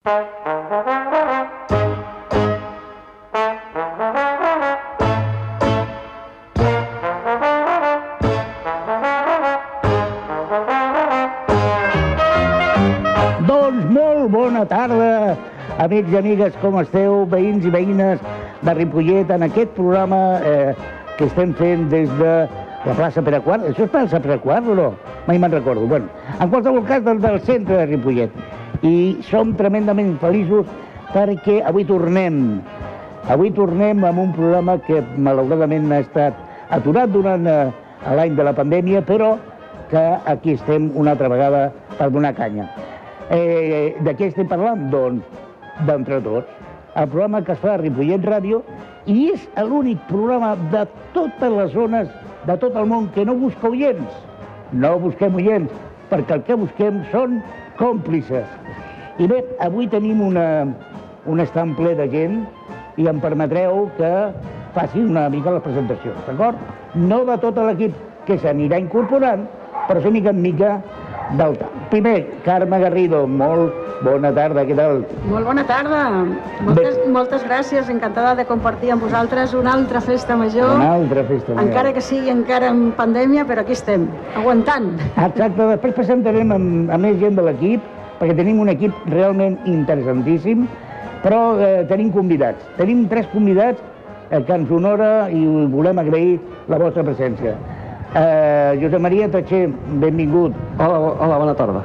Doncs bona tarda, amics i amigues, com esteu, veïns i veïnes de Ripollet, en aquest programa eh, que estem fent des de la plaça Pere Quart. Això és plaça Pere Quart o no? Mai me'n recordo. Bueno, en qualsevol cas, del, del centre de Ripollet. I som tremendament feliços perquè avui tornem. Avui tornem amb un programa que malauradament ha estat aturat durant eh, l'any de la pandèmia, però que aquí estem una altra vegada per donar canya. Eh, de què estem parlant? Doncs d'Entre Tots, el programa que es fa a Ripollet Ràdio i és l'únic programa de totes les zones, de tot el món, que no busca oients. No busquem oients, perquè el que busquem són còmplices. I bé, avui tenim una, un estant ple de gent i em permetreu que faci una mica les presentacions, d'acord? No de tot l'equip que s'anirà incorporant, però sí mica en mica del camp. Primer, Carme Garrido, molt bona tarda, què tal? Molt bona tarda. Moltes, moltes gràcies, encantada de compartir amb vosaltres una altra festa major. Una altra festa major. Encara que sigui encara en pandèmia, però aquí estem, aguantant. Exacte, després presentarem amb, amb més gent de l'equip, perquè tenim un equip realment interessantíssim, però eh, tenim convidats. Tenim tres convidats eh, que ens honora i volem agrair la vostra presència. Eh, Josep Maria Tatxer, benvingut. Hola, hola, bona tarda.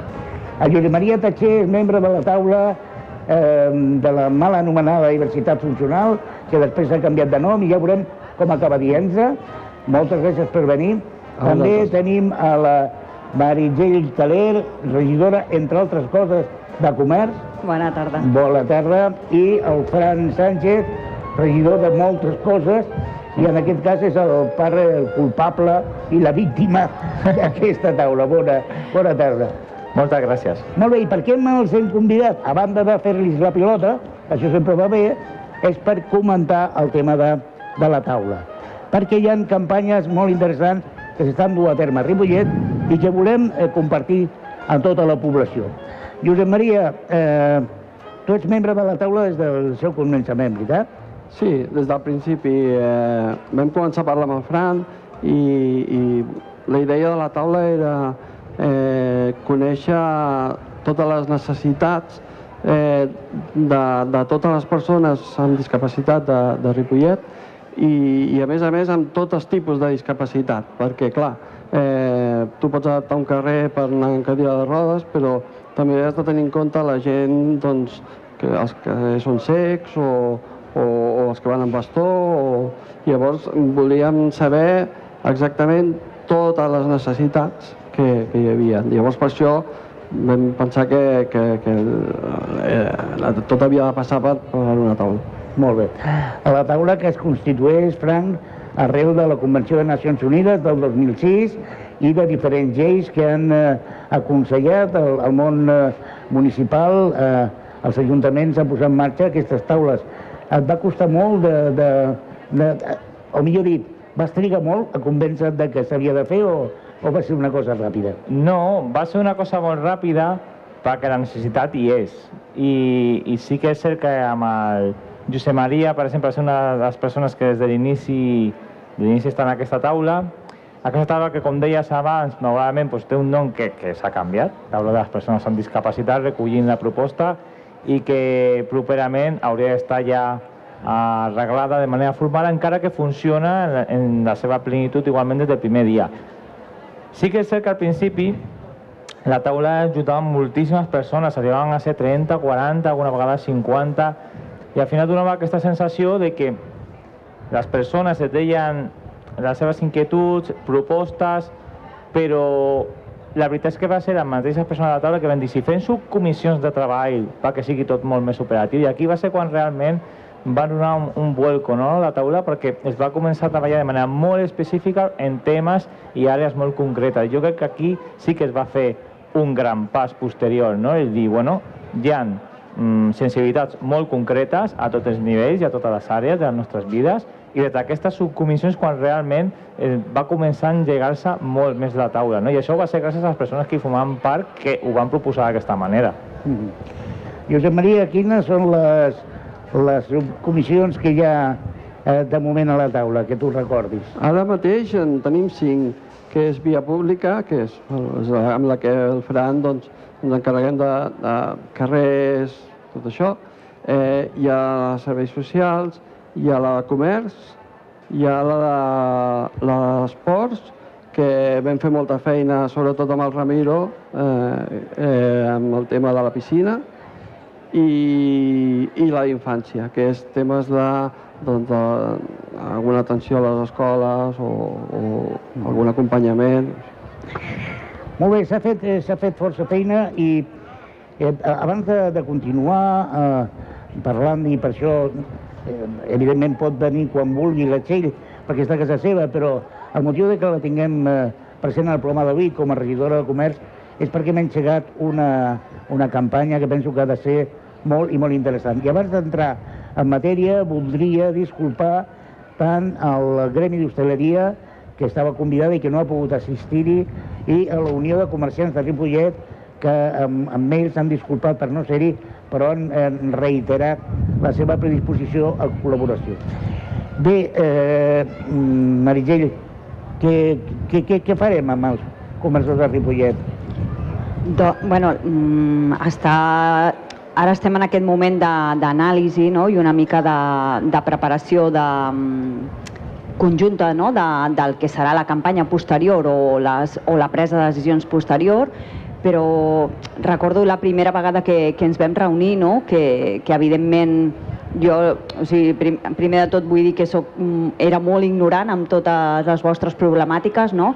El Josep Maria Tatxer és membre de la taula eh, de la mal anomenada diversitat funcional, que després s'ha canviat de nom i ja veurem com acaba dient-se. Moltes gràcies per venir. A També vosaltres. tenim a la Meritxell Taler, regidora, entre altres coses, de Comerç. Bona tarda. Bona tarda. I el Fran Sánchez, regidor de moltes coses, i en aquest cas és el pare el culpable i la víctima d'aquesta taula. Bona, bona tarda. Moltes gràcies. Molt bé, i per què els hem convidat? A banda de fer-los la pilota, això sempre va bé, és per comentar el tema de, de la taula. Perquè hi ha campanyes molt interessants que s'estan duent a terme a Ripollet i que volem eh, compartir amb tota la població. Josep Maria, eh, tu ets membre de la taula des del seu començament, veritat? Sí, des del principi eh, vam començar a parlar amb el Fran i, i la idea de la taula era eh, conèixer totes les necessitats eh, de, de totes les persones amb discapacitat de, de Ripollet i, i a més a més amb tots els tipus de discapacitat, perquè clar, eh, tu pots adaptar un carrer per anar en cadira de rodes, però també has de tenir en compte la gent doncs, que, els que són cecs o, o, o els que van amb bastó. O... Llavors volíem saber exactament totes les necessitats que, que hi havia. Llavors per això vam pensar que, que, que eh, tot havia de passar per, per una taula. Molt bé. A la taula que es constitueix, Frank, arrel de la Convenció de Nacions Unides del 2006 i de diferents lleis que han eh, aconsellat el, el món eh, municipal, eh, els ajuntaments a posar en marxa aquestes taules. Et va costar molt de... de, de, de o millor dit, vas trigar molt a convèncer de que s'havia de fer o, o va ser una cosa ràpida? No, va ser una cosa molt ràpida perquè la necessitat hi és. I, i sí que és cert que amb el Josep Maria, per exemple, ser una de les persones que des de l'inici l'inici està en aquesta taula. Aquesta taula que, com deies abans, malauradament doncs, té un nom que, que s'ha canviat, taula de les persones amb discapacitat, recollint la proposta i que properament hauria d'estar ja arreglada de manera formal, encara que funciona en, en la seva plenitud igualment des del primer dia. Sí que és cert que al principi la taula ajudava moltíssimes persones, arribaven a ser 30, 40, alguna vegada 50, i al final donava aquesta sensació de que les persones et deien les seves inquietuds, propostes, però la veritat és que va ser les mateixes persones de la taula que van dir si fem subcomissions de treball perquè sigui tot molt més operatiu, i aquí va ser quan realment va donar un, un vuelco no, la taula perquè es va començar a treballar de manera molt específica en temes i àrees molt concretes. Jo crec que aquí sí que es va fer un gran pas posterior, no? és dir, bueno, hi ha mm, sensibilitats molt concretes a tots els nivells i a totes les àrees de les nostres vides i des d'aquestes subcomissions quan realment eh, va començar a engegar-se molt més la taula. No? I això va ser gràcies a les persones que hi formaven part que ho van proposar d'aquesta manera. Mm -hmm. Josep Maria, quines són les, les comissions que hi ha eh, de moment a la taula, que tu recordis? Ara mateix en tenim cinc, que és via pública, que és, és amb la que el Fran doncs, ens encarreguem de, de carrers, tot això. Eh, hi ha serveis socials, hi ha la de comerç, hi ha la de d'esports, que vam fer molta feina, sobretot amb el Ramiro, eh, eh, amb el tema de la piscina, i, i la d'infància, que és temes de, doncs, de, alguna atenció a les escoles o, o algun acompanyament. Molt bé, s'ha fet, eh, fet força feina i eh, abans de, de continuar eh, parlant, i per això eh, evidentment pot venir quan vulgui la Txell, perquè està a casa seva, però el motiu de que la tinguem eh, present al programa d'avui com a regidora de comerç és perquè m'ha engegat una, una campanya que penso que ha de ser molt i molt interessant. I abans d'entrar en matèria, voldria disculpar tant al Gremi d'Hostaleria, que estava convidada i que no ha pogut assistir-hi, i a la Unió de Comerciants de Ripollet, que amb, amb mails s'han disculpat per no ser-hi, però han, han reiterat la seva predisposició a col·laboració. Bé, eh, Meritxell, què, què, què, què farem amb els comerços de Ripollet? Do, bueno, mm, està Ara estem en aquest moment d'anàlisi no? i una mica de, de preparació de, mm, conjunta no? de, del que serà la campanya posterior o, les, o la presa de decisions posterior, però recordo la primera vegada que, que ens vam reunir, no? que, que evidentment jo, o sigui, prim, primer de tot vull dir que soc, mm, era molt ignorant amb totes les vostres problemàtiques, no?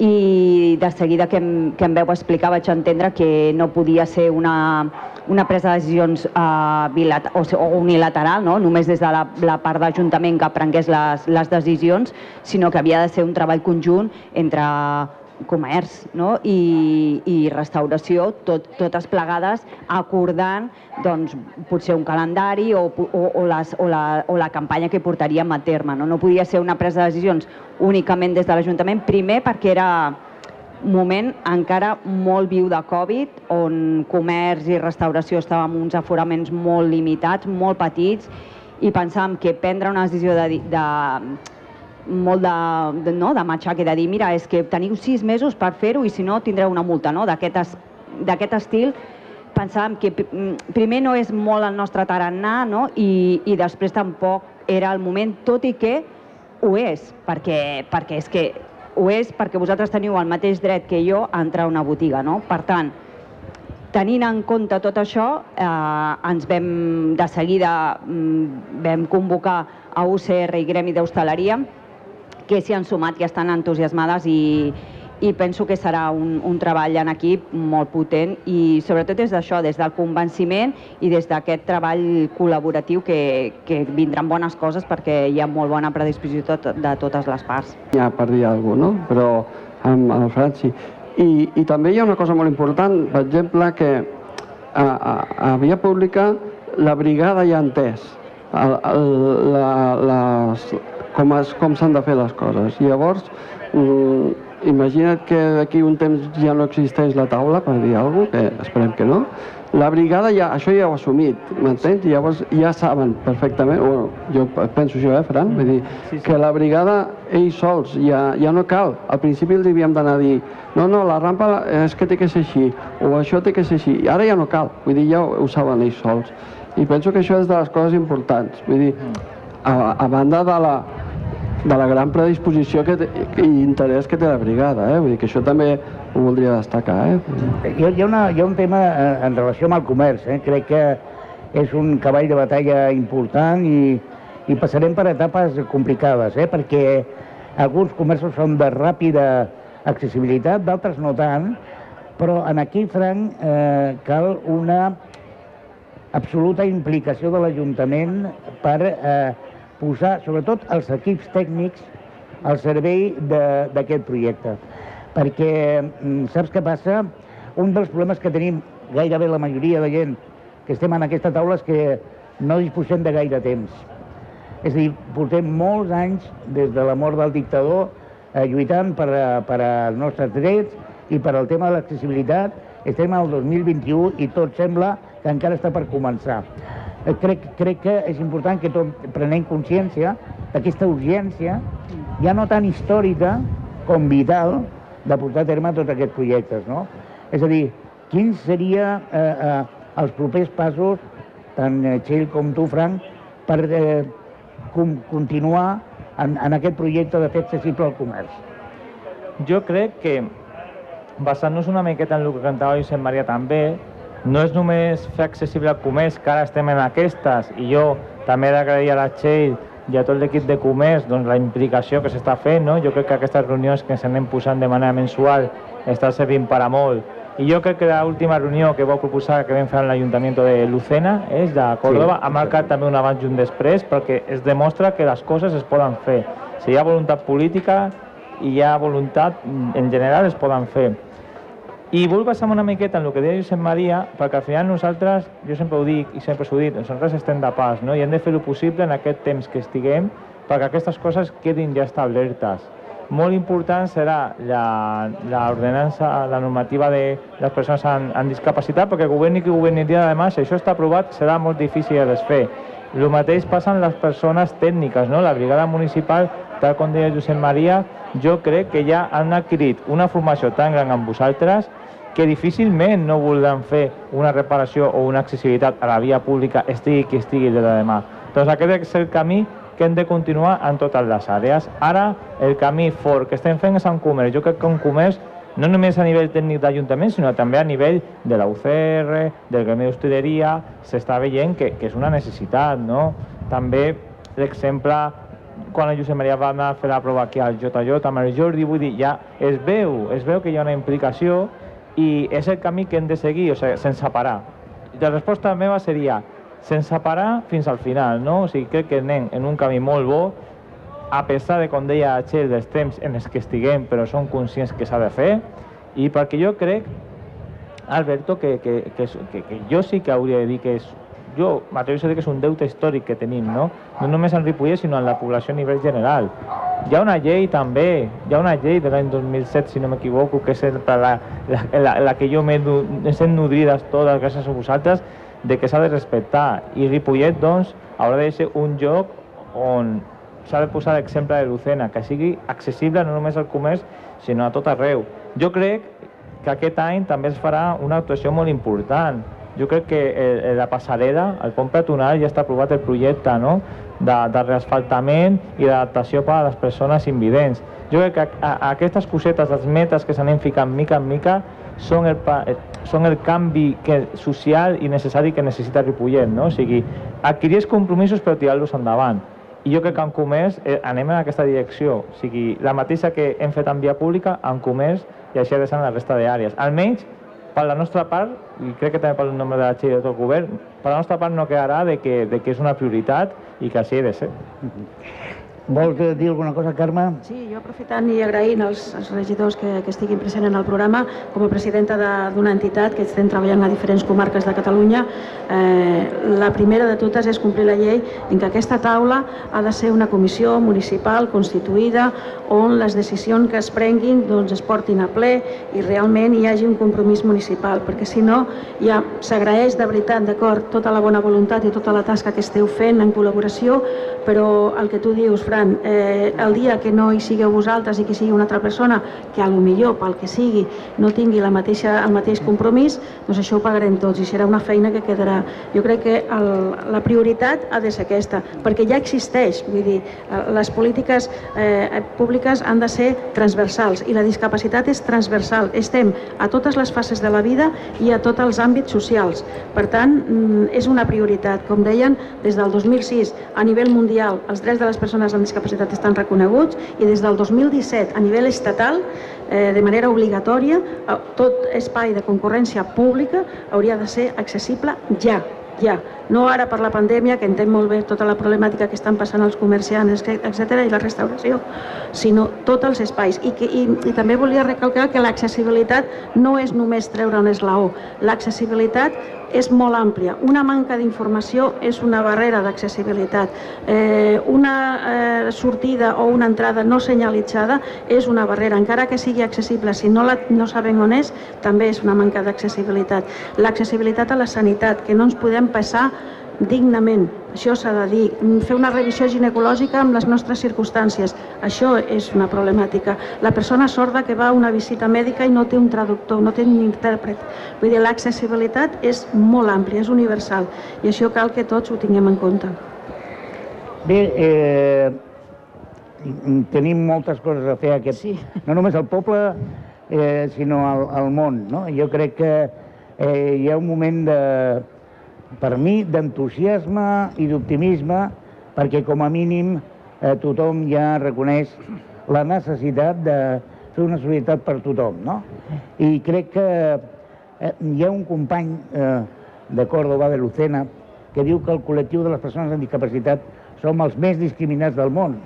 i de seguida que em, que em veu explicar vaig entendre que no podia ser una, una presa de decisions uh, bilat o, o unilateral, no? només des de la, la part d'Ajuntament que prengués les, les decisions, sinó que havia de ser un treball conjunt entre comerç no? I, i restauració, tot, totes plegades, acordant doncs, potser un calendari o, o, o, les, o, la, o la campanya que portaríem a terme. No? no podia ser una presa de decisions únicament des de l'Ajuntament, primer perquè era moment encara molt viu de Covid, on comerç i restauració estàvem uns aforaments molt limitats, molt petits, i pensàvem que prendre una decisió de, de molt de, de, no, de matxac i de dir, mira, és que teniu sis mesos per fer-ho i si no tindreu una multa, no? D'aquest estil pensàvem que mm, primer no és molt el nostre tarannà no? I, i després tampoc era el moment, tot i que ho és, perquè, perquè és que ho és perquè vosaltres teniu el mateix dret que jo a entrar a una botiga, no? Per tant, tenint en compte tot això, eh, ens vam, de seguida, mm, vam convocar a UCR i Gremi d'Hostaleria que s'hi han sumat, que estan entusiasmades i, i penso que serà un, un treball en equip molt potent i sobretot des d'això, des del convenciment i des d'aquest treball col·laboratiu que, que vindran bones coses perquè hi ha molt bona predisposició tot, de totes les parts. Ja per dir alguna cosa, no? però amb el Franci. I, I també hi ha una cosa molt important, per exemple, que a, a, a Via Pública la brigada ja ha entès el, el, la, les, com, es, com s'han de fer les coses. I llavors, mm, imagina't que d'aquí un temps ja no existeix la taula, per dir alguna cosa, que esperem que no, la brigada ja, això ja ho ha assumit, m'entens? Llavors ja saben perfectament, bueno, jo penso això, eh, Fran? Vull dir, sí, sí. que la brigada, ells sols, ja, ja no cal. Al principi els havíem d'anar a dir, no, no, la rampa és que té que ser així, o això té que ser així. I ara ja no cal, vull dir, ja ho, ho saben ells sols. I penso que això és de les coses importants. Vull dir, a, a banda de la, de la gran predisposició que i interès que té la brigada, eh? Vull dir que això també ho voldria destacar, eh? Hi ha, hi ha, una, hi ha un tema eh, en relació amb el comerç, eh? Crec que és un cavall de batalla important i, i passarem per etapes complicades, eh? Perquè alguns comerços són de ràpida accessibilitat, d'altres no tant, però en aquí, Frank, eh, cal una absoluta implicació de l'Ajuntament per eh, posar, sobretot, els equips tècnics al servei d'aquest projecte. Perquè, mm, saps què passa? Un dels problemes que tenim gairebé la majoria de gent que estem en aquesta taula és que no disposem de gaire temps. És a dir, portem molts anys des de la mort del dictador eh, lluitant per, per als nostres drets i per al tema de l'accessibilitat. Estem al 2021 i tot sembla que encara està per començar. Eh, crec, crec que és important que tot prenem consciència d'aquesta urgència, ja no tan històrica com vital, de portar a terme tots aquests projectes. No? És a dir, quins serien eh, eh, els propers passos, tant eh, Txell com tu, Frank, per eh, com, continuar en, en aquest projecte de fer accessible al comerç? Jo crec que, basant-nos una miqueta en el que cantava Josep Maria també, no és només fer accessible al comerç, que ara estem en aquestes, i jo també he d'agrair a la Txell i a tot l'equip de comerç doncs, la implicació que s'està fent. No? Jo crec que aquestes reunions que s'anem posant de manera mensual està servint per a molt. I jo crec que l'última reunió que vau proposar que vam fer en l'Ajuntament de Lucena, és de Córdoba, sí, ha marcat també un abans i un després perquè es demostra que les coses es poden fer. Si hi ha voluntat política i hi ha voluntat, en general es poden fer. I vull passar una miqueta en el que deia Josep Maria, perquè al final nosaltres, jo sempre ho dic i sempre s'ho dit, nosaltres estem de pas, no? i hem de fer el possible en aquest temps que estiguem perquè aquestes coses quedin ja establertes. Molt important serà l'ordenança, la normativa de les persones amb, amb discapacitat, perquè governi qui dia de demà, si això està aprovat, serà molt difícil de desfer. El mateix passa amb les persones tècniques, no? La brigada municipal, tal com deia Josep Maria, jo crec que ja han adquirit una formació tan gran amb vosaltres que difícilment no voldran fer una reparació o una accessibilitat a la via pública estigui qui estigui de demà. Doncs aquest és el camí que hem de continuar en totes les àrees. Ara, el camí fort que estem fent és en comerç. Jo crec que en comerç, no només a nivell tècnic d'Ajuntament, sinó també a nivell de la UCR, del gremi d'hostaleria, s'està veient que, que és una necessitat, no? També, l'exemple, quan el Josep Maria va anar a fer la prova aquí al JJ amb el Jordi, vull dir, ja es veu, es veu que hi ha una implicació i és el camí que hem de seguir, o sigui, sense parar. La resposta meva seria sense parar fins al final, no? O sigui, crec que anem en un camí molt bo, a pesar de, com deia Txell, dels temps en els que estiguem, però som conscients que s'ha de fer, i perquè jo crec, Alberto, que, que, que, que, que jo sí que hauria de dir que és jo m'atreviso a dir que és un deute històric que tenim, no? No només en Ripollet, sinó en la població a nivell general. Hi ha una llei també, hi ha una llei de l'any 2007, si no m'equivoco, que és la, la, la, la que jo m'he sent nodrides totes gràcies a vosaltres, de que s'ha de respectar. I Ripollet, doncs, haurà de ser un lloc on s'ha de posar l'exemple de Lucena, que sigui accessible no només al comerç, sinó a tot arreu. Jo crec que aquest any també es farà una actuació molt important, jo crec que eh, la passarel·la, el pont peatonal, ja està aprovat el projecte no? de, de reasfaltament i d'adaptació per a les persones invidents. Jo crec que a, a aquestes cosetes, les metes que s'anem ficant mica en mica, són el, eh, són el canvi que, social i necessari que necessita Ripollet, no? O sigui, adquirir els compromisos però tirar-los endavant. I jo crec que en comerç eh, anem en aquesta direcció, o sigui, la mateixa que hem fet en via pública, en comerç, i així ha de ser en la resta d'àrees. Almenys per la nostra part, i crec que també pel nombre de la Txell de tot el govern, per la nostra part no quedarà de que, de que és una prioritat i que així ha de ser. Vols dir alguna cosa, Carme? Sí, jo aprofitant i agraint als, als regidors que, que estiguin presents en el programa, com a presidenta d'una entitat que estem treballant a diferents comarques de Catalunya, eh, la primera de totes és complir la llei en que aquesta taula ha de ser una comissió municipal constituïda on les decisions que es prenguin doncs, es portin a ple i realment hi hagi un compromís municipal, perquè si no ja s'agraeix de veritat, d'acord, tota la bona voluntat i tota la tasca que esteu fent en col·laboració, però el que tu dius, Fran, tant, eh, el dia que no hi sigueu vosaltres i que sigui una altra persona que a lo millor pel que sigui no tingui la mateixa, el mateix compromís, doncs això ho pagarem tots i serà una feina que quedarà. Jo crec que el, la prioritat ha de ser aquesta, perquè ja existeix, vull dir, les polítiques eh, públiques han de ser transversals i la discapacitat és transversal. Estem a totes les fases de la vida i a tots els àmbits socials. Per tant, mm, és una prioritat. Com deien, des del 2006 a nivell mundial els drets de les persones amb discapacitat estan reconeguts i des del 2017 a nivell estatal eh, de manera obligatòria tot espai de concurrència pública hauria de ser accessible ja, ja. No ara per la pandèmia, que entenc molt bé tota la problemàtica que estan passant els comerciants, etc i la restauració, sinó tots els espais. I, que, i, i també volia recalcar que l'accessibilitat no és només treure un eslaó. L'accessibilitat és molt àmplia. Una manca d'informació és una barrera d'accessibilitat. Eh, una eh, sortida o una entrada no senyalitzada és una barrera, encara que sigui accessible. Si no, la, no sabem on és, també és una manca d'accessibilitat. L'accessibilitat a la sanitat, que no ens podem passar dignament. Això s'ha de dir. Fer una revisió ginecològica amb les nostres circumstàncies. Això és una problemàtica. La persona sorda que va a una visita mèdica i no té un traductor, no té un intèrpret. Vull dir, l'accessibilitat és molt àmplia, és universal. I això cal que tots ho tinguem en compte. Bé, eh, tenim moltes coses a fer aquest... Sí. No només al poble, eh, sinó al, al món. No? Jo crec que eh, hi ha un moment de, per mi, d'entusiasme i d'optimisme, perquè com a mínim eh, tothom ja reconeix la necessitat de fer una societat per tothom, no? I crec que eh, hi ha un company eh, de Córdoba, de Lucena, que diu que el col·lectiu de les persones amb discapacitat som els més discriminats del món,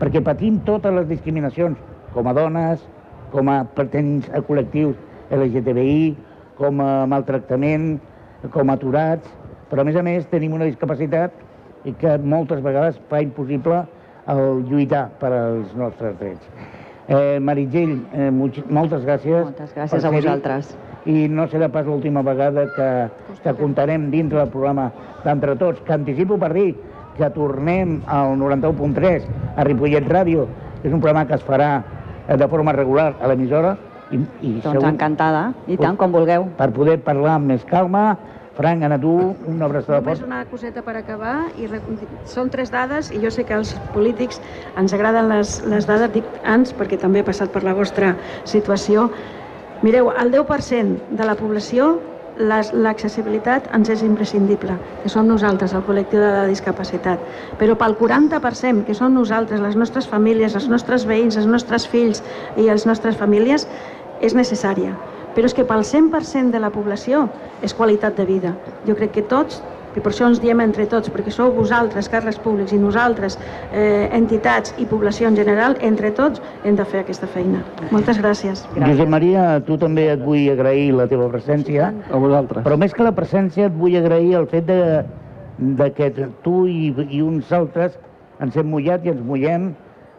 perquè patim totes les discriminacions, com a dones, com a pertanyents a col·lectius LGTBI, com a maltractament, com a aturats, però a més a més tenim una discapacitat i que moltes vegades fa impossible el lluitar per als nostres drets. Eh, Meritxell, eh, moltes gràcies. Moltes gràcies a vosaltres. I no serà pas l'última vegada que, que comptarem dintre del programa d'Entre Tots, que anticipo per dir que tornem al 91.3 a Ripollet Ràdio, que és un programa que es farà eh, de forma regular a l'emissora. I, i doncs segur, encantada, i tant, com vulgueu. Per poder parlar amb més calma, Frank, Anna, tu, una abraçada Només una coseta per acabar. I són tres dades i jo sé que als polítics ens agraden les, les dades, dic ans perquè també he passat per la vostra situació. Mireu, el 10% de la població l'accessibilitat ens és imprescindible, que som nosaltres, el col·lectiu de la discapacitat. Però pel 40%, que són nosaltres, les nostres famílies, els nostres veïns, els nostres fills i les nostres famílies, és necessària però és que pel 100% de la població és qualitat de vida. Jo crec que tots i per això ens diem entre tots, perquè sou vosaltres, càrrecs públics, i nosaltres, eh, entitats i població en general, entre tots hem de fer aquesta feina. Moltes gràcies. gràcies. Josep Maria, tu també et vull agrair la teva presència. A vosaltres. Però més que la presència et vull agrair el fet de, de que tu i, i uns altres ens hem mullat i ens mullem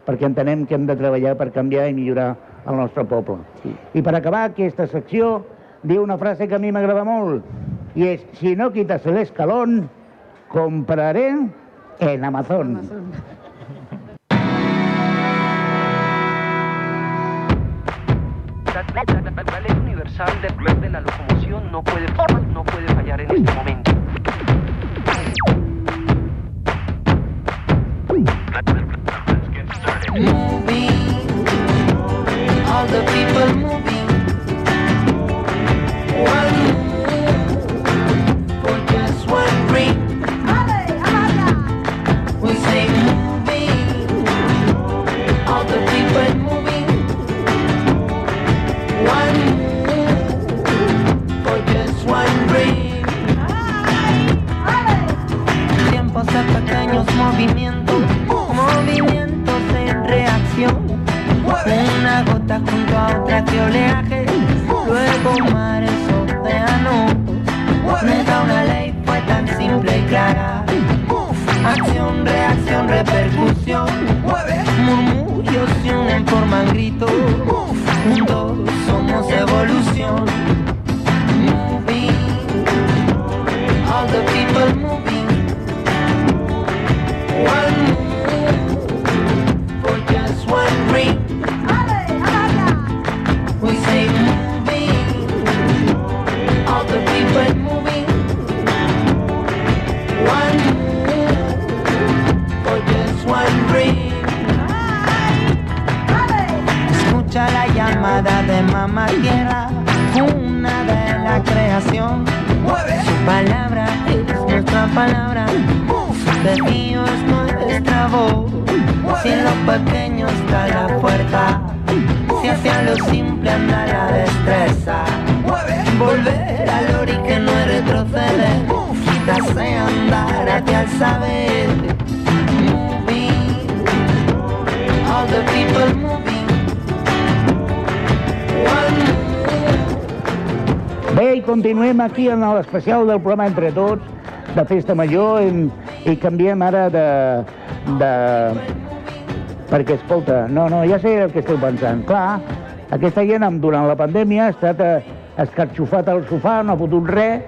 perquè entenem que hem de treballar per canviar i millorar al nostre poble. Sí. I per acabar aquesta secció, diu una frase que a mi m'agrada molt, i és, si no quitas el escalón, compraré en Amazon. Amazon. La, ley universal de, de la locomoción no puede, no puede fallar en este momento. all continuem aquí en l'especial del programa Entre Tots, de Festa Major, en, i canviem ara de, de... Perquè, escolta, no, no, ja sé el que esteu pensant. Clar, aquesta gent durant la pandèmia ha estat eh, escarxofat al sofà, no ha fotut res,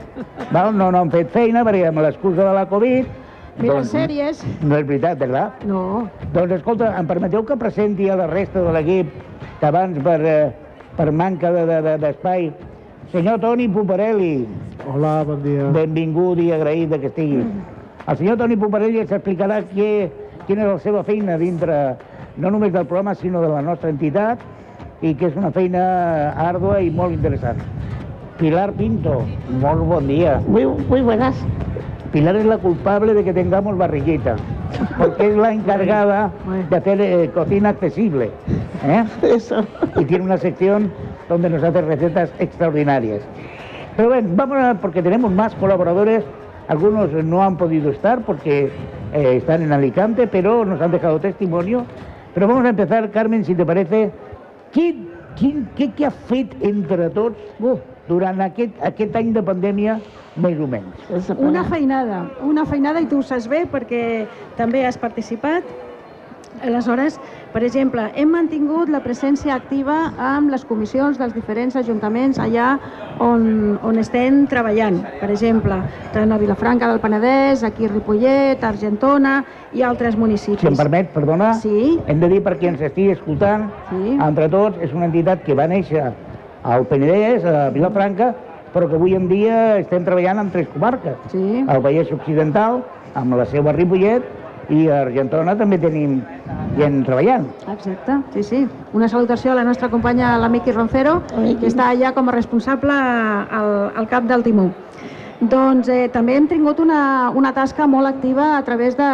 val? No, no han fet feina perquè amb l'excusa de la Covid... Mira sèries. No és veritat, verdad? No. Doncs escolta, em permeteu que presenti a la resta de l'equip que abans per, eh, per manca de- de- de- d'espai. Senyor Toni Puparelli, Hola, bon dia. benvingut i agraït de que estigui. El senyor Toni Puparelli ens explicarà què, quina és la seva feina dintre, no només del programa, sinó de la nostra entitat, i que és una feina àrdua i molt interessant. Pilar Pinto, molt bon dia. Muy, muy buenas. Pilar es la culpable de que tengamos barriguita, porque es la encargada de hacer eh, cocina accesible. ¿eh? Eso. Y tiene una sección donde nos hace recetas extraordinarias. Pero bueno, vamos a, porque tenemos más colaboradores. Algunos no han podido estar porque eh, están en Alicante, pero nos han dejado testimonio. Pero vamos a empezar, Carmen, si te parece. Què, quin, què, què ha fet entre tots uh, durant aquest, aquest any de pandèmia, més o menys? Una feinada, una feinada i tu ho saps bé perquè també has participat. Aleshores, per exemple, hem mantingut la presència activa amb les comissions dels diferents ajuntaments allà on, on estem treballant. Per exemple, tant a Vilafranca del Penedès, aquí a Ripollet, a Argentona i altres municipis. Si em permet, perdona, Sí. hem de dir per qui ens estigui escoltant, Sí. entre tots, és una entitat que va néixer al Penedès, a Vilafranca, però que avui en dia estem treballant en tres comarques. Sí. Al Vallès Occidental, amb la seva Ripollet, i a Argentona també tenim gent treballant. Exacte, sí, sí. Una salutació a la nostra companya, la Miqui Roncero, que està allà com a responsable al, al cap del timó. Doncs eh, també hem tingut una, una tasca molt activa a través de,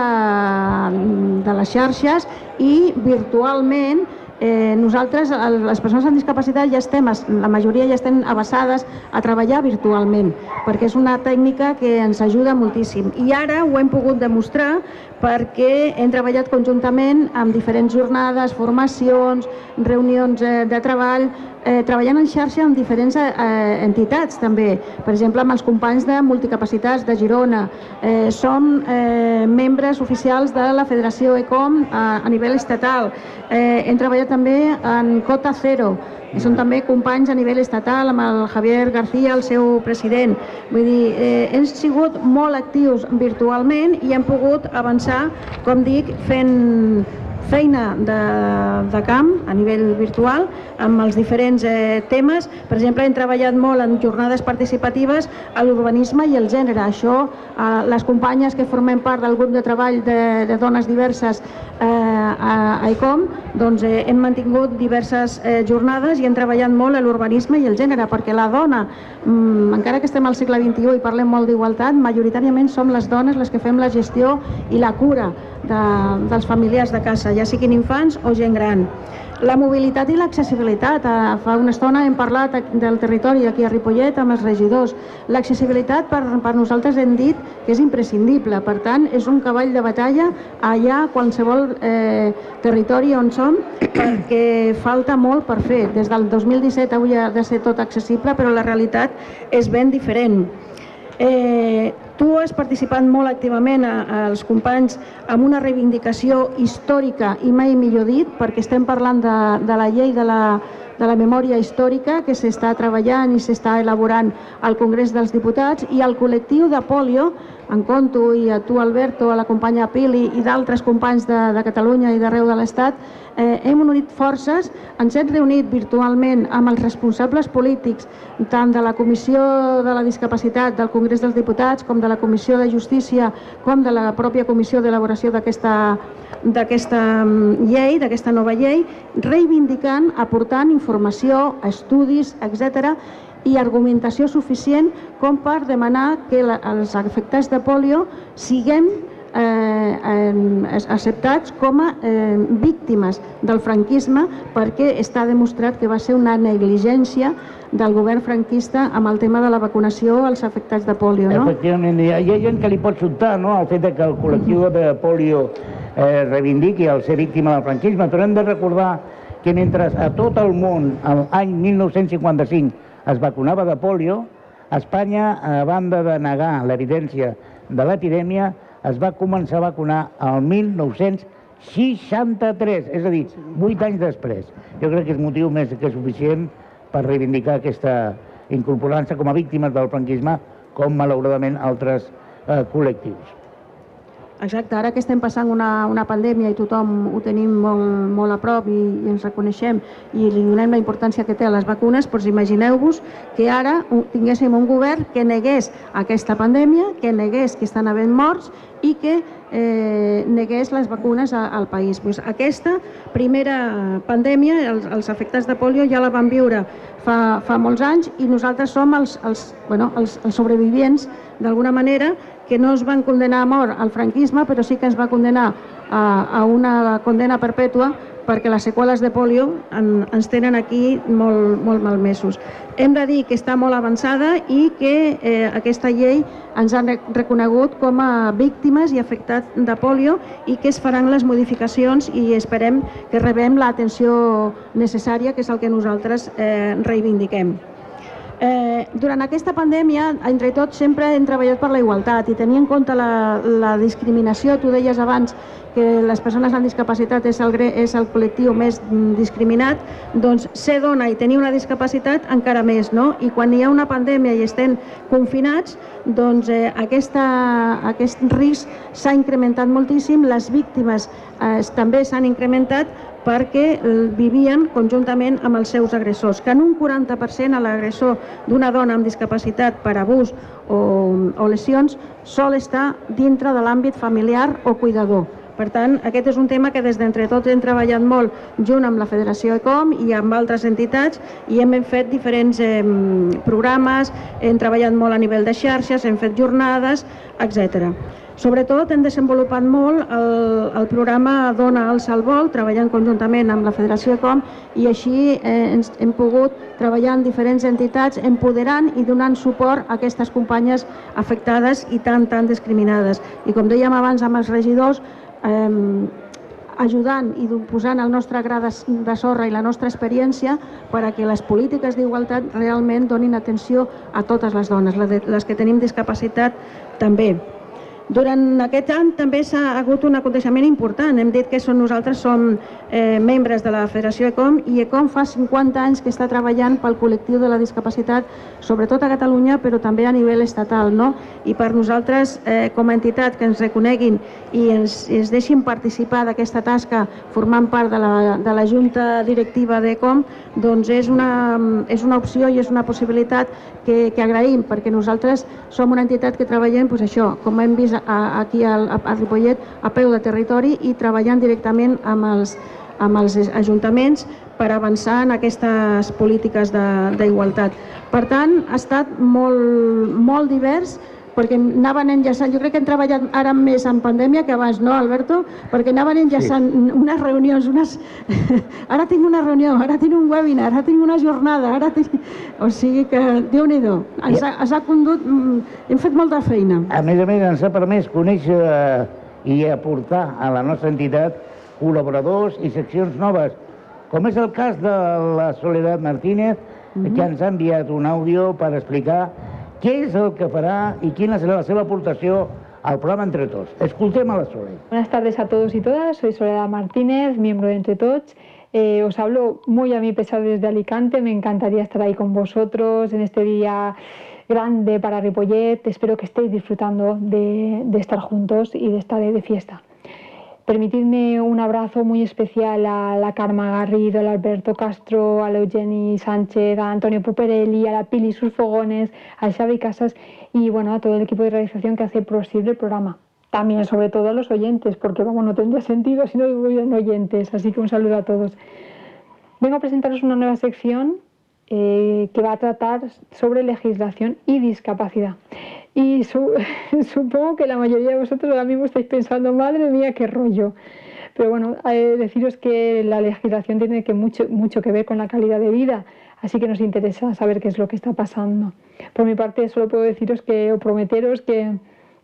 de les xarxes i virtualment eh, nosaltres, les persones amb discapacitat, ja estem, es- la majoria ja estem abassades a treballar virtualment, perquè és una tècnica que ens ajuda moltíssim. I ara ho hem pogut demostrar perquè hem treballat conjuntament amb diferents jornades, formacions, reunions eh, de treball, eh, treballant en xarxa amb diferents eh, entitats també. Per exemple, amb els companys de multicapacitats de Girona. Eh, som eh, membres oficials de la Federació ECOM a, a nivell estatal. Eh, hem treballat també en Cota Zero, i són també companys a nivell estatal amb el Javier García, el seu president. Vull dir, eh, hem sigut molt actius virtualment i hem pogut avançar, com dic, fent feina de, de camp a nivell virtual amb els diferents eh, temes. Per exemple, hem treballat molt en jornades participatives a l'urbanisme i el gènere. Això, eh, les companyes que formem part del grup de treball de, de dones diverses eh, a, ICOM, doncs eh, hem mantingut diverses eh, jornades i hem treballat molt a l'urbanisme i el gènere, perquè la dona, mm, encara que estem al segle XXI i parlem molt d'igualtat, majoritàriament som les dones les que fem la gestió i la cura de, dels familiars de casa, ja siguin infants o gent gran. La mobilitat i l'accessibilitat. Eh, Fa una estona hem parlat del territori aquí a Ripollet amb els regidors. L'accessibilitat per, per nosaltres hem dit que és imprescindible. Per tant, és un cavall de batalla allà a qualsevol eh, territori on som perquè falta molt per fer. Des del 2017 avui ha de ser tot accessible, però la realitat és ben diferent. Eh, tu has participat molt activament als companys amb una reivindicació històrica i mai millor dit, perquè estem parlant de, de la llei de la, de la memòria històrica que s'està treballant i s'està elaborant al Congrés dels Diputats i el col·lectiu de polio, en Conto i a tu Alberto, a la companya Pili i d'altres companys de, de Catalunya i d'arreu de l'Estat, eh, hem unit forces, ens hem reunit virtualment amb els responsables polítics tant de la Comissió de la Discapacitat del Congrés dels Diputats com de la Comissió de Justícia com de la pròpia Comissió d'Elaboració d'aquesta d'aquesta mm, llei, d'aquesta nova llei, reivindicant, aportant informació, estudis, etc i argumentació suficient com per demanar que la, els afectats de polio siguem eh, acceptats com a eh, víctimes del franquisme perquè està demostrat que va ser una negligència del govern franquista amb el tema de la vacunació als afectats de polio. No? Efectivament, hi ha, hi gent que li pot sobtar no? el fet de que el col·lectiu de polio eh, reivindiqui el ser víctima del franquisme, però hem de recordar que mentre a tot el món l'any 1955 es vacunava de polio, Espanya, a banda de negar l'evidència de l'epidèmia, es va començar a vacunar el 1963, és a dir, 8 anys després. Jo crec que és motiu més que suficient per reivindicar aquesta incorporant-se com a víctimes del franquisme, com malauradament altres eh, col·lectius. Exacte, ara que estem passant una, una pandèmia i tothom ho tenim molt, molt a prop i, i ens reconeixem i li donem la importància que té a les vacunes, doncs imagineu-vos que ara tinguéssim un govern que negués aquesta pandèmia, que negués que estan havent morts i que eh, negués les vacunes a, al país. Pues aquesta primera pandèmia, els, els efectes de polio ja la vam viure fa, fa molts anys i nosaltres som els, els, bueno, els, els sobrevivients d'alguna manera que no es van condenar a mort al franquisme, però sí que ens va condenar a, a una condena perpètua perquè les seqüeles de polio en, ens tenen aquí molt, molt malmesos. Hem de dir que està molt avançada i que eh, aquesta llei ens ha reconegut com a víctimes i afectats de polio i que es faran les modificacions i esperem que rebem l'atenció necessària, que és el que nosaltres eh, reivindiquem. Eh, durant aquesta pandèmia, entre tots, sempre hem treballat per la igualtat i tenir en compte la, la discriminació, tu deies abans que les persones amb discapacitat és el, és el col·lectiu més discriminat, doncs ser dona i tenir una discapacitat encara més, no? I quan hi ha una pandèmia i estem confinats, doncs eh, aquesta, aquest risc s'ha incrementat moltíssim, les víctimes eh, també s'han incrementat perquè eh, vivien conjuntament amb els seus agressors, que en un 40% a l'agressor d'una dona amb discapacitat per abús o, o lesions sol estar dintre de l'àmbit familiar o cuidador. Per tant, aquest és un tema que des d'entre tots hem treballat molt junt amb la Federació ECOM i amb altres entitats i hem fet diferents eh, programes, hem treballat molt a nivell de xarxes, hem fet jornades, etc. Sobretot hem desenvolupat molt el, el programa Dona al Salvol, treballant conjuntament amb la Federació ECOM i així eh, ens, hem pogut treballar en diferents entitats empoderant i donant suport a aquestes companyes afectades i tan, tan discriminades. I com dèiem abans amb els regidors, eh, ajudant i posant el nostre gra de, de sorra i la nostra experiència per a que les polítiques d'igualtat realment donin atenció a totes les dones, les que tenim discapacitat també. Durant aquest any també s'ha hagut un aconteixement important. Hem dit que som, nosaltres som eh, membres de la Federació ECOM i ECOM fa 50 anys que està treballant pel col·lectiu de la discapacitat, sobretot a Catalunya, però també a nivell estatal. No? I per nosaltres, eh, com a entitat, que ens reconeguin i ens, ens deixin participar d'aquesta tasca formant part de la, de la Junta Directiva d'ECOM, doncs és una, és una opció i és una possibilitat que, que agraïm, perquè nosaltres som una entitat que treballem, doncs això, com hem vist a, aquí al, a, Ripollet a peu de territori i treballant directament amb els, amb els ajuntaments per avançar en aquestes polítiques d'igualtat. Per tant, ha estat molt, molt divers, perquè anaven enllaçant, jo crec que hem treballat ara més en pandèmia que abans, no, Alberto? Perquè anaven enllaçant sí. unes reunions, unes... ara tinc una reunió, ara tinc un webinar, ara tinc una jornada, ara tinc... O sigui que, déu nhi ens, ha, ens ha condut, mm, hem fet molta feina. A més a més, ens ha permès conèixer eh, i aportar a la nostra entitat col·laboradors i seccions noves, com és el cas de la Soledad Martínez, que ens ha enviat un àudio per explicar què és el que farà i quina serà la seva al programa Entre Tots. Escoltem a la Sole. Buenas tardes a todos y todas. Soy Soledad Martínez, miembro de Entre Tots. Eh, os hablo muy a mi pesar desde Alicante. Me encantaría estar ahí con vosotros en este día grande para Ripollet. Espero que estéis disfrutando de, de estar juntos y de estar de fiesta. Permitidme un abrazo muy especial a la Karma Garrido, al Alberto Castro, a la Eugeni Sánchez, a Antonio Puperelli, a la Pili Sus Fogones, a Xavi Casas y bueno, a todo el equipo de realización que hace posible el programa. También, sobre todo, a los oyentes, porque vamos, no tendría sentido si no hubieran oyentes. Así que un saludo a todos. Vengo a presentaros una nueva sección eh, que va a tratar sobre legislación y discapacidad. Y su- supongo que la mayoría de vosotros ahora mismo estáis pensando, madre mía, qué rollo. Pero bueno, eh, deciros que la legislación tiene que mucho, mucho que ver con la calidad de vida, así que nos interesa saber qué es lo que está pasando. Por mi parte, solo puedo deciros que, o prometeros que,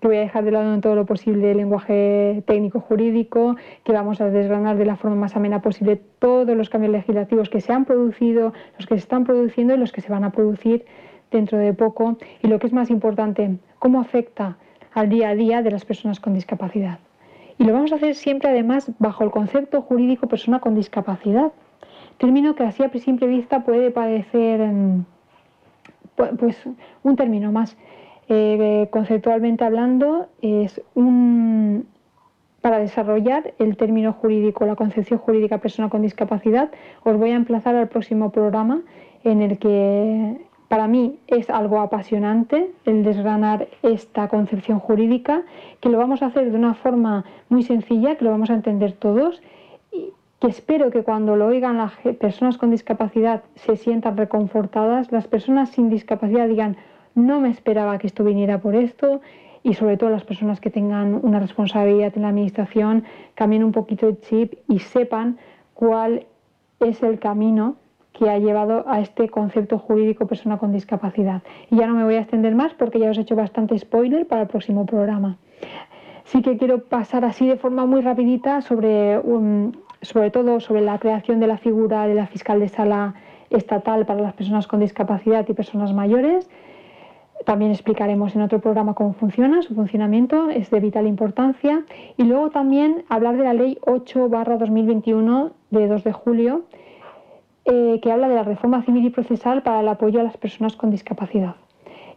que voy a dejar de lado en todo lo posible el lenguaje técnico jurídico, que vamos a desgranar de la forma más amena posible todos los cambios legislativos que se han producido, los que se están produciendo y los que se van a producir dentro de poco. Y lo que es más importante, cómo afecta al día a día de las personas con discapacidad. Y lo vamos a hacer siempre, además, bajo el concepto jurídico persona con discapacidad. Término que así a simple vista puede parecer pu- pues, un término más. Eh, conceptualmente hablando, es un, para desarrollar el término jurídico, la concepción jurídica persona con discapacidad, os voy a emplazar al próximo programa en el que para mí es algo apasionante el desgranar esta concepción jurídica, que lo vamos a hacer de una forma muy sencilla, que lo vamos a entender todos y que espero que cuando lo oigan las personas con discapacidad se sientan reconfortadas, las personas sin discapacidad digan, no me esperaba que esto viniera por esto y sobre todo las personas que tengan una responsabilidad en la administración cambien un poquito el chip y sepan cuál es el camino que ha llevado a este concepto jurídico persona con discapacidad. Y ya no me voy a extender más porque ya os he hecho bastante spoiler para el próximo programa. Sí que quiero pasar así de forma muy rapidita sobre, sobre todo sobre la creación de la figura de la fiscal de sala estatal para las personas con discapacidad y personas mayores. También explicaremos en otro programa cómo funciona, su funcionamiento es de vital importancia. Y luego también hablar de la ley 8-2021 de 2 de julio, eh, que habla de la reforma civil y procesal para el apoyo a las personas con discapacidad.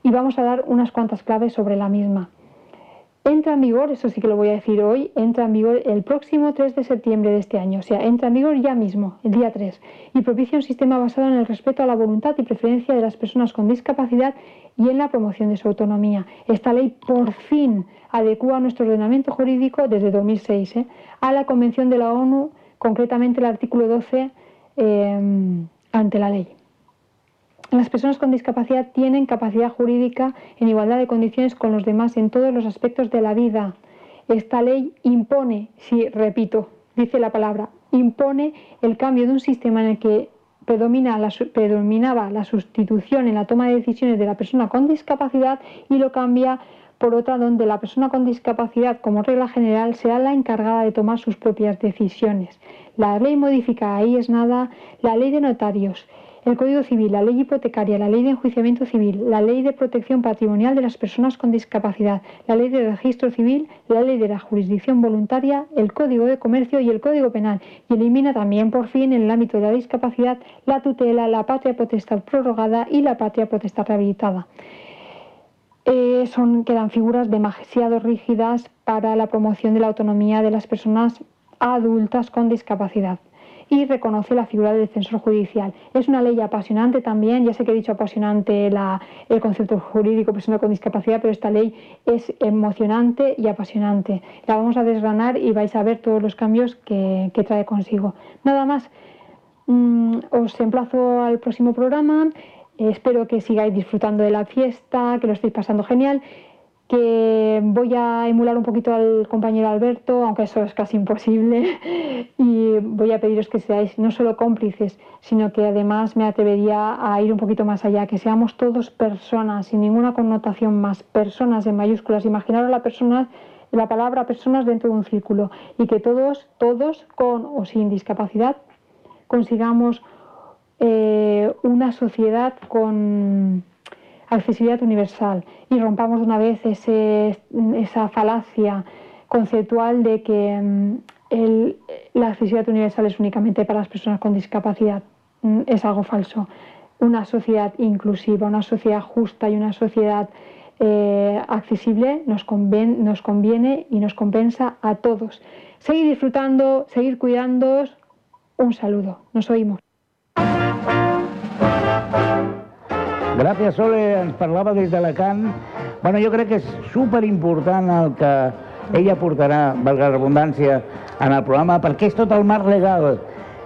Y vamos a dar unas cuantas claves sobre la misma. Entra en vigor, eso sí que lo voy a decir hoy, entra en vigor el próximo 3 de septiembre de este año, o sea, entra en vigor ya mismo, el día 3, y propicia un sistema basado en el respeto a la voluntad y preferencia de las personas con discapacidad y en la promoción de su autonomía. Esta ley por fin adecua nuestro ordenamiento jurídico desde 2006 ¿eh? a la Convención de la ONU, concretamente el artículo 12 eh, ante la ley. Las personas con discapacidad tienen capacidad jurídica en igualdad de condiciones con los demás en todos los aspectos de la vida. Esta ley impone, sí, repito, dice la palabra, impone el cambio de un sistema en el que predominaba la sustitución en la toma de decisiones de la persona con discapacidad y lo cambia por otra donde la persona con discapacidad, como regla general, será la encargada de tomar sus propias decisiones. La ley modifica, ahí es nada, la ley de notarios, el Código Civil, la ley hipotecaria, la ley de enjuiciamiento civil, la ley de protección patrimonial de las personas con discapacidad, la ley de registro civil, la ley de la jurisdicción voluntaria, el Código de Comercio y el Código Penal. Y elimina también, por fin, en el ámbito de la discapacidad, la tutela, la patria potestad prorrogada y la patria potestad rehabilitada. Eh, son, quedan figuras demasiado rígidas para la promoción de la autonomía de las personas adultas con discapacidad y reconoce la figura del defensor judicial. Es una ley apasionante también, ya sé que he dicho apasionante la- el concepto jurídico persona con discapacidad, pero esta ley es emocionante y apasionante. La vamos a desgranar y vais a ver todos los cambios que, que trae consigo. Nada más, Mm, os emplazo al próximo programa. Espero que sigáis disfrutando de la fiesta, que lo estéis pasando genial. Que voy a emular un poquito al compañero Alberto, aunque eso es casi imposible. Y voy a pediros que seáis no solo cómplices, sino que además me atrevería a ir un poquito más allá, que seamos todos personas, sin ninguna connotación más, personas en mayúsculas. Imaginaros la persona, la palabra personas dentro de un círculo y que todos, todos con o sin discapacidad consigamos eh, una sociedad con accesibilidad universal y rompamos de una vez ese- esa falacia conceptual de que mm, el- la accesibilidad universal es únicamente para las personas con discapacidad. Mm, Es algo falso. Una sociedad inclusiva, una sociedad justa y una sociedad eh, accesible nos, conven- nos conviene y nos compensa a todos. Seguir disfrutando, seguir cuidándoos. Un saludo. Nos oímos. Gràcies, Sole, ens parlava des d'Alacant. Bueno, jo crec que és superimportant el que ella portarà, valga la redundància, en el programa, perquè és tot el marc legal.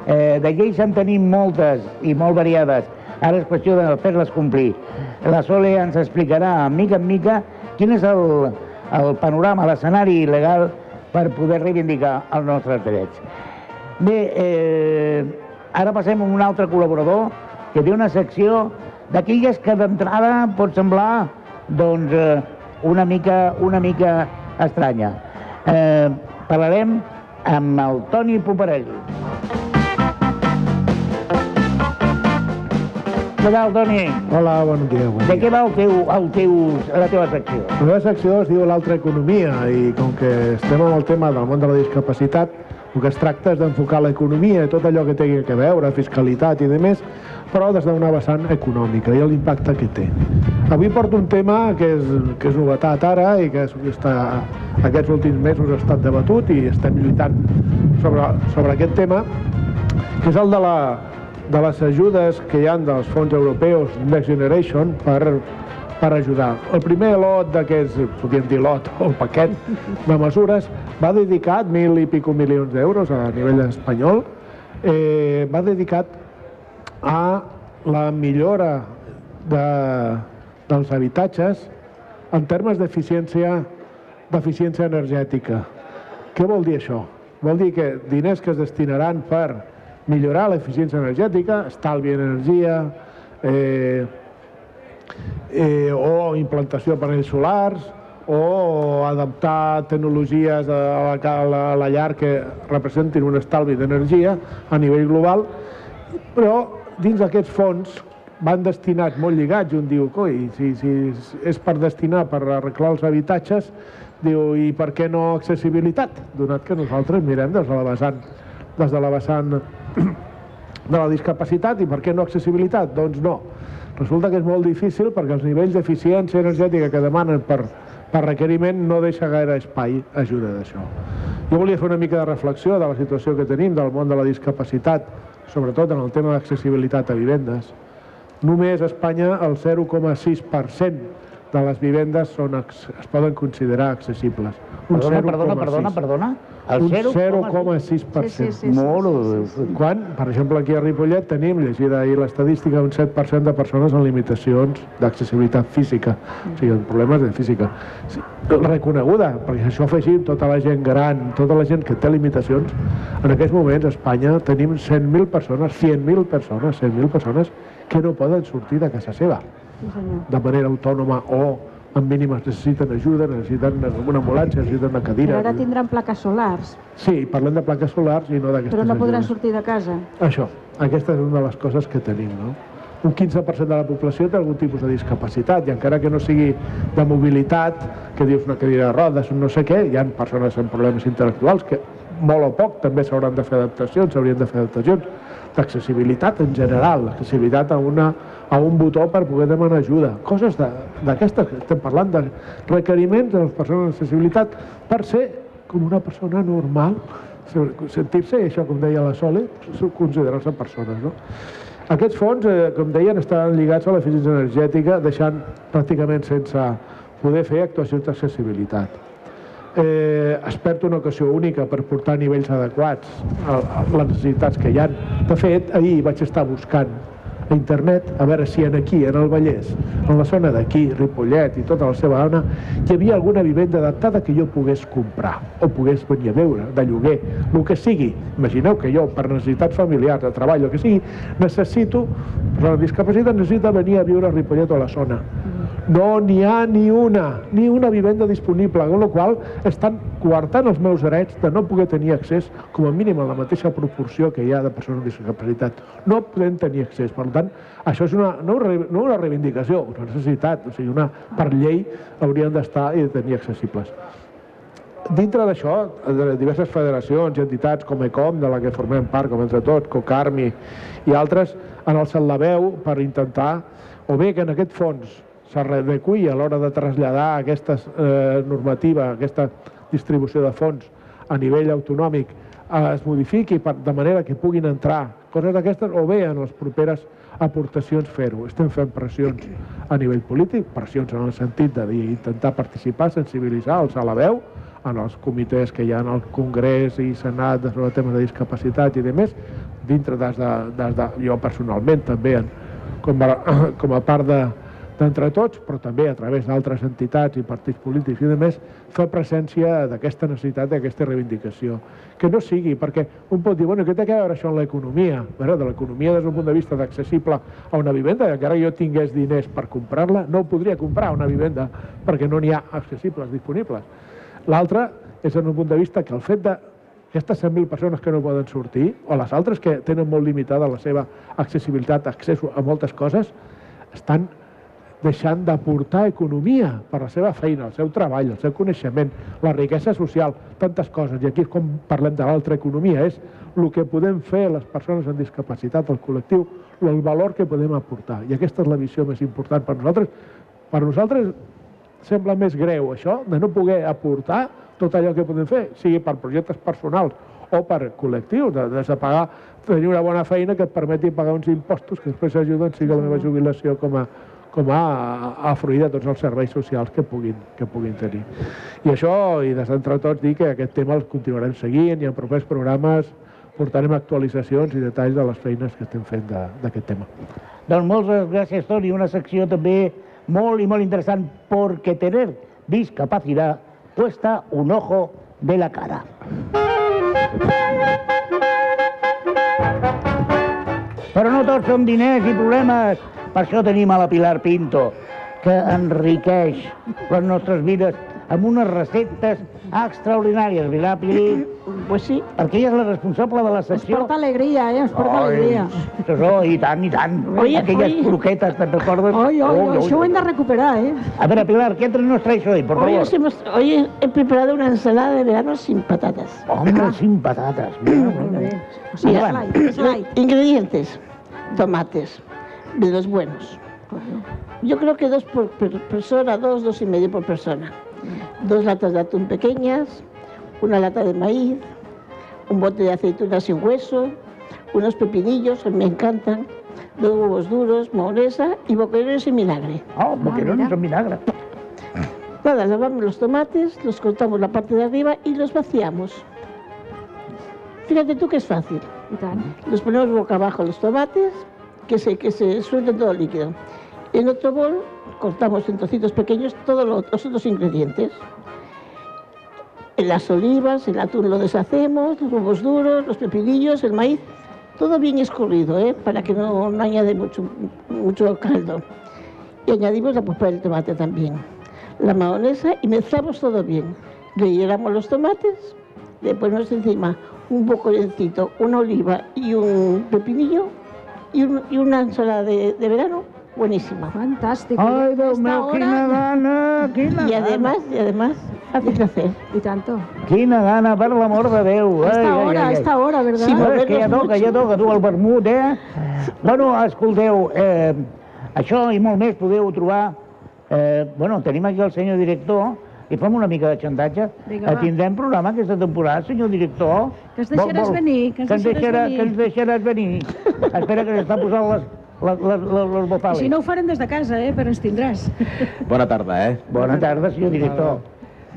Eh, de lleis en tenim moltes i molt variades. Ara és qüestió de fer-les complir. La Sole ens explicarà, mica en mica, quin és el, el panorama, l'escenari legal per poder reivindicar els nostres drets. Bé, eh, ara passem a un altre col·laborador que té una secció d'aquelles que d'entrada pot semblar doncs, eh, una, mica, una mica estranya. Eh, parlarem amb el Toni Poparelli. Què tal, Toni? Hola, bon dia. Bon De dia. què va el teu, el teu, la teva secció? La meva secció es diu l'altra economia i com que estem amb el tema del món de la discapacitat, el que es tracta és d'enfocar l'economia i tot allò que tingui a veure, fiscalitat i demés, però des d'una vessant econòmica i l'impacte que té. Avui porto un tema que és, que és novetat ara i que és, està, aquests últims mesos ha estat debatut i estem lluitant sobre, sobre aquest tema, que és el de, la, de les ajudes que hi han dels fons europeus Next Generation per, per ajudar. El primer lot d'aquests, podríem dir lot, o paquet de mesures, va dedicat mil i pico milions d'euros a nivell espanyol, eh, va dedicat a la millora de, dels habitatges en termes d'eficiència d'eficiència energètica. Què vol dir això? Vol dir que diners que es destinaran per millorar l'eficiència energètica, estalvi energia, eh, eh, o implantació de panells solars, o adaptar tecnologies a la, a la, a la llar que representin un estalvi d'energia a nivell global, però dins d'aquests fons van destinats molt lligats, un diu, coi, si, si és per destinar per arreglar els habitatges, diu, i per què no accessibilitat? Donat que nosaltres mirem des de la vessant, des de la vessant de la discapacitat i per què no accessibilitat? Doncs no. Resulta que és molt difícil perquè els nivells d'eficiència energètica que demanen per, per requeriment no deixa gaire espai ajuda d'això. Jo volia fer una mica de reflexió de la situació que tenim del món de la discapacitat, sobretot en el tema d'accessibilitat a vivendes. Només a Espanya el 0,6% de les vivendes són, es poden considerar accessibles. Un Perdona, perdona, 0,6. perdona, perdona. El Un 0,6%. 0,6%. Sí, sí, sí, sí, Molt... Quan, per exemple, aquí a Ripollet tenim, llegida ahir l'estadística, un 7% de persones amb limitacions d'accessibilitat física, o sigui, amb problemes de física. Sí, reconeguda, perquè això afegim tota la gent gran, tota la gent que té limitacions. En aquests moments a Espanya tenim 100.000 persones, 100.000 persones, 100.000 persones que no poden sortir de casa seva de manera autònoma o amb mínimes necessiten ajuda, necessiten una ambulància, necessiten una Però cadira. ara tindran plaques solars, Sí, parlem de plaques solars i no d'aquestes però no podran ajudes. sortir de casa. Això, aquesta és una de les coses que tenim, no? Un 15% de la població té algun tipus de discapacitat i encara que no sigui de mobilitat, que dius una cadira de rodes, no sé què, hi ha persones amb problemes intel·lectuals que molt o poc també s'hauran de fer adaptacions, s'haurien de fer adaptacions d'accessibilitat en general, l'accessibilitat a, una, a un botó per poder demanar ajuda. Coses d'aquestes, que estem parlant de requeriments de les persones amb accessibilitat per ser com una persona normal, sentir-se, això com deia la Sole, considerar-se persones. No? Aquests fons, eh, com deien, estan lligats a l'eficiència energètica, deixant pràcticament sense poder fer actuacions d'accessibilitat. Eh, es perd una ocasió única per portar nivells adequats a, a les necessitats que hi ha. De fet, ahir vaig estar buscant a internet a veure si en aquí, en el Vallès, en la zona d'aquí, Ripollet i tota la seva zona, hi havia alguna vivenda adaptada que jo pogués comprar o pogués venir a veure, de lloguer, el que sigui. Imagineu que jo, per necessitats familiars, de treball, el que sigui, necessito, per la discapacitat, necessita venir a viure a Ripollet o a la zona. No n'hi ha ni una, ni una vivenda disponible, amb la qual estan coartant els meus drets de no poder tenir accés, com a mínim en la mateixa proporció que hi ha de persones amb discapacitat. No podem tenir accés. Per tant, això és una, no, no una reivindicació, una necessitat. O sigui, una, per llei haurien d'estar i de tenir accessibles. Dintre d'això, diverses federacions i entitats com ECOM, de la que formem part, com entre tots, COCARMI i altres, han alçat la veu per intentar, o bé que en aquest fons s'adequi a l'hora de traslladar aquesta eh, normativa, aquesta distribució de fons a nivell autonòmic, eh, es modifiqui per, de manera que puguin entrar coses d'aquestes, o bé en les properes aportacions fer-ho. Estem fent pressions a nivell polític, pressions en el sentit de dir, intentar participar, sensibilitzar, alçar la veu, en els comitès que hi ha en el Congrés i Senat sobre temes de discapacitat i demés, dintre des de, des de jo personalment també, en, com, a, com a part de, d'entre tots, però també a través d'altres entitats i partits polítics i demés, fer presència d'aquesta necessitat, d'aquesta reivindicació. Que no sigui, perquè un pot dir, bueno, què té a veure això amb l'economia? De l'economia des d'un punt de vista d'accessible a una vivenda, i encara jo tingués diners per comprar-la, no podria comprar una vivenda perquè no n'hi ha accessibles disponibles. L'altre és en un punt de vista que el fet de aquestes 100.000 persones que no poden sortir, o les altres que tenen molt limitada la seva accessibilitat, accés a moltes coses, estan deixant d'aportar economia per la seva feina, el seu treball, el seu coneixement, la riquesa social, tantes coses. I aquí és com parlem de l'altra economia, és el que podem fer les persones amb discapacitat, el col·lectiu, el valor que podem aportar. I aquesta és la visió més important per nosaltres. Per nosaltres sembla més greu això, de no poder aportar tot allò que podem fer, sigui per projectes personals o per col·lectius, de, de pagar, tenir una bona feina que et permeti pagar uns impostos que després ajuden, sigui la meva jubilació com a, com a, a fruir de tots els serveis socials que puguin, que puguin tenir. I això, i des d'entre tots, dir que aquest tema el continuarem seguint i en propers programes portarem actualitzacions i detalls de les feines que estem fent d'aquest tema. Doncs moltes gràcies, Toni. Una secció també molt i molt interessant, perquè tener discapacitat cuesta un ojo de la cara. Però no tots són diners i problemes. Per això tenim a la Pilar Pinto, que enriqueix les nostres vides amb unes receptes extraordinàries, Pilar Pili? Pues sí. Perquè ella és la responsable de la Ens secció. porta alegria, eh? Ens porta alegria. Això, això, i tant, i tant. Oye, Aquelles oye. croquetes, te'n recordes? Oye, Ui, oye, ui, això ho hem de recuperar, ¿eh? A ver, Pilar, ¿qué nos traes hoy, por Hoy, favor? os hemos- hoy he preparado una ensalada de verano sin patatas. Hombre, sin patatas. Sea, Mira, light, es light. Ingredientes. Tomates, de los buenos. Yo creo que dos por per- persona, dos, dos y medio por persona. Dos latas de atún pequeñas, una lata de maíz, un bote de aceitunas sin hueso, unos pepinillos que me encantan, dos huevos duros, mayonesa y boquerones sin vinagre. Oh, boquerones son vinagre. Nada, lavamos los tomates, los cortamos la parte de arriba y los vaciamos. Fíjate tú que es fácil. Los ponemos boca abajo los tomates, que se, que se suelte todo el líquido. En otro bol cortamos en trocitos pequeños todos lo- los otros ingredientes. En las olivas, el atún lo deshacemos, los huevos duros, los pepinillos, el maíz, todo bien escurrido, ¿eh? para que no, no añade mucho, mucho caldo. Y añadimos la pulpa del tomate también, la mayonesa y mezclamos todo bien. Rellenamos los tomates, le ponemos encima un boconcito, una oliva y un pepinillo y, un- y una ensalada de, de verano buenísima. Fantàstic. Ai, Déu Esta meu, hora- quina gana, quina Y además, y además, fácil de hacer. I tanto. gana. Quina gana, per l'amor de Déu. A Ai, esta ai, hora, ai, esta hora, ¿verdad? Sí, No, és que ja toca, ja toca, tu, el vermut, eh? Bueno, escolteu, eh, això i molt més podeu trobar... Eh, bueno, tenim aquí el senyor director i fem una mica de xantatge. Vinga, Eh, va. tindrem programa aquesta temporada, senyor director? Que ens deixaràs venir, que ens ens deixaràs deixarà- venir. Que ens deixaràs venir. Espera que s'està posant les, les, les, les, bofales. si no ho farem des de casa, eh? Però ens tindràs. Bona tarda, eh? Bona tarda, senyor director.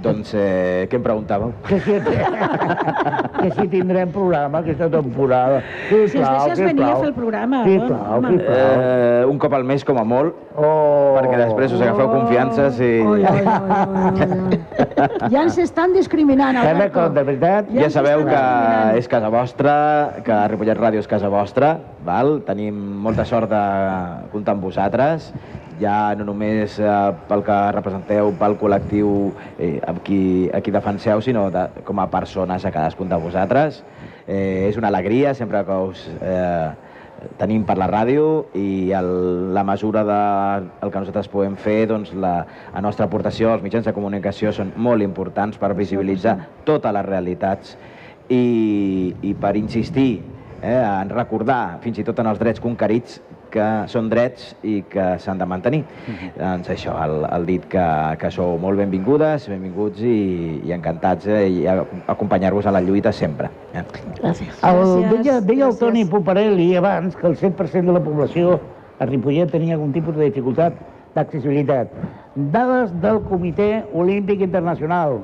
Doncs eh, què em preguntàveu? Que si, que si tindrem programa aquesta temporada. Si ens deixes venir a fer el programa, Sisplau, sisplau. Eh, un cop al mes com a molt, Oh. perquè després us agafeu confiances i... Oi, oi, oi, oi, oi. Ja ens estan discriminant, Alberto. cop, de veritat. Ja sabeu que és casa vostra, que Ripollet Ràdio és casa vostra, val? tenim molta sort de comptar amb vosaltres, ja no només eh, pel que representeu, pel col·lectiu eh, amb qui, a qui defenseu, sinó de, com a persones a cadascun de vosaltres. Eh, és una alegria sempre que us eh, tenim per la ràdio i el, la mesura de el que nosaltres podem fer, doncs la, la nostra aportació als mitjans de comunicació són molt importants per visibilitzar totes les realitats i, i per insistir eh, en recordar fins i tot en els drets conquerits que són drets i que s'han de mantenir. Doncs això, el, el dit que, que sou molt benvingudes, benvinguts i, i encantats eh, i a- acompanyar-vos a la lluita sempre. Eh? Gracias. El, Gràcies, deia, deia el gràcies. Toni Poparelli abans que el 100% de la població a Ripollet tenia algun tipus de dificultat d'accessibilitat. Dades del Comitè Olímpic Internacional.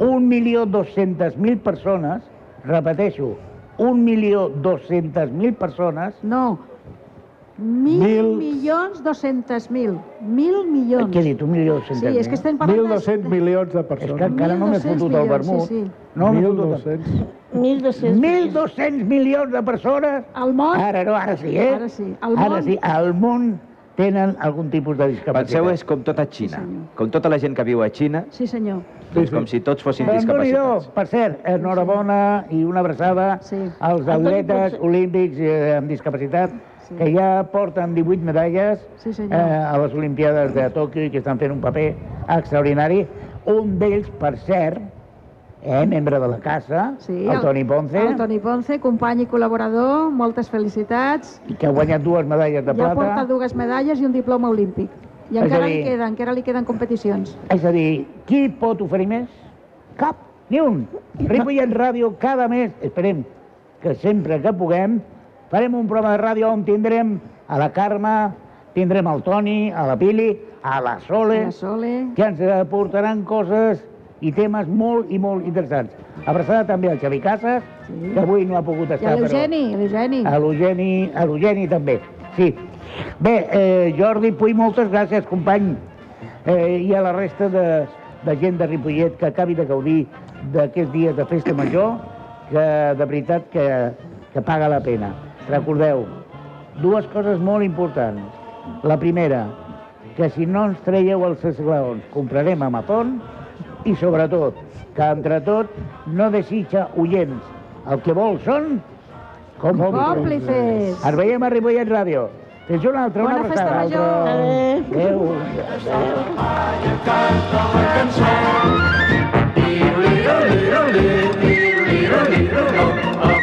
1.200.000 persones, repeteixo, 1.200.000 persones No, Mil, Mil- milions dos-centes mil. Mil milions. Què he dit? Un milió cent Sí, és que estem parlant... de- 1.200 milions de És que persones. encara no m'he 1.200 fotut el milions, vermut. sí, sí. No m'he fotut. 1.200. 1.200. 1.200 milions de persones. Al món... Ara no, ara sí, eh? Ara sí. Al Ara món- sí, al món tenen algun tipus de discapacitat. Penseu, és com tota Xina. Com tota la gent que viu a Xina, Sí, senyor. doncs com si tots fossin Doncs déu-n'hi-do. discapacitats. Per cert, enhorabona i una abraçada Sí. als atletes olímpics eh, amb discapacitat Sí. que ja porten 18 medalles Sí, senyor. eh, a les Olimpiades de Tòquio i que estan fent un paper extraordinari. Un d'ells, per cert, eh, membre de la casa, Sí, el Toni Ponce, El Toni Ponce, company i col·laborador, moltes felicitats. que ha guanyat dues medalles de Ja plata. porta dues medalles i un diploma olímpic. I És a encara dir- li queden, encara li queden competicions. És a dir, qui pot oferir més? Cap, ni un. Ripollet Ràdio cada mes, esperem que sempre que puguem, farem un programa de ràdio on tindrem a la Carme, tindrem el Toni, a la Pili, a la Sole, La Sole... que ens aportaran coses i temes molt i molt interessants. Abraçada també al Xavi Casas, Sí. que avui no ha pogut I estar, a l'Eugeni, l'Eugeni. a l'Eugeni, a l'Eugeni també, sí. Bé, eh, Jordi Puy, moltes gràcies, company, eh, i a la resta de, de gent de Ripollet que acabi de gaudir d'aquests dies de festa major, que de veritat que, que paga la pena. Recordeu, dues coses molt importants. La primera, que si no ens traieu els esglaons, comprarem Amazon, i sobretot, que entre tot no desitja oients. El que vol són Còmplices. ens veiem a Ripollet Ràdio. Fins una altra, una Bona festa abraçada. major. Altra. Adéu. Avui matem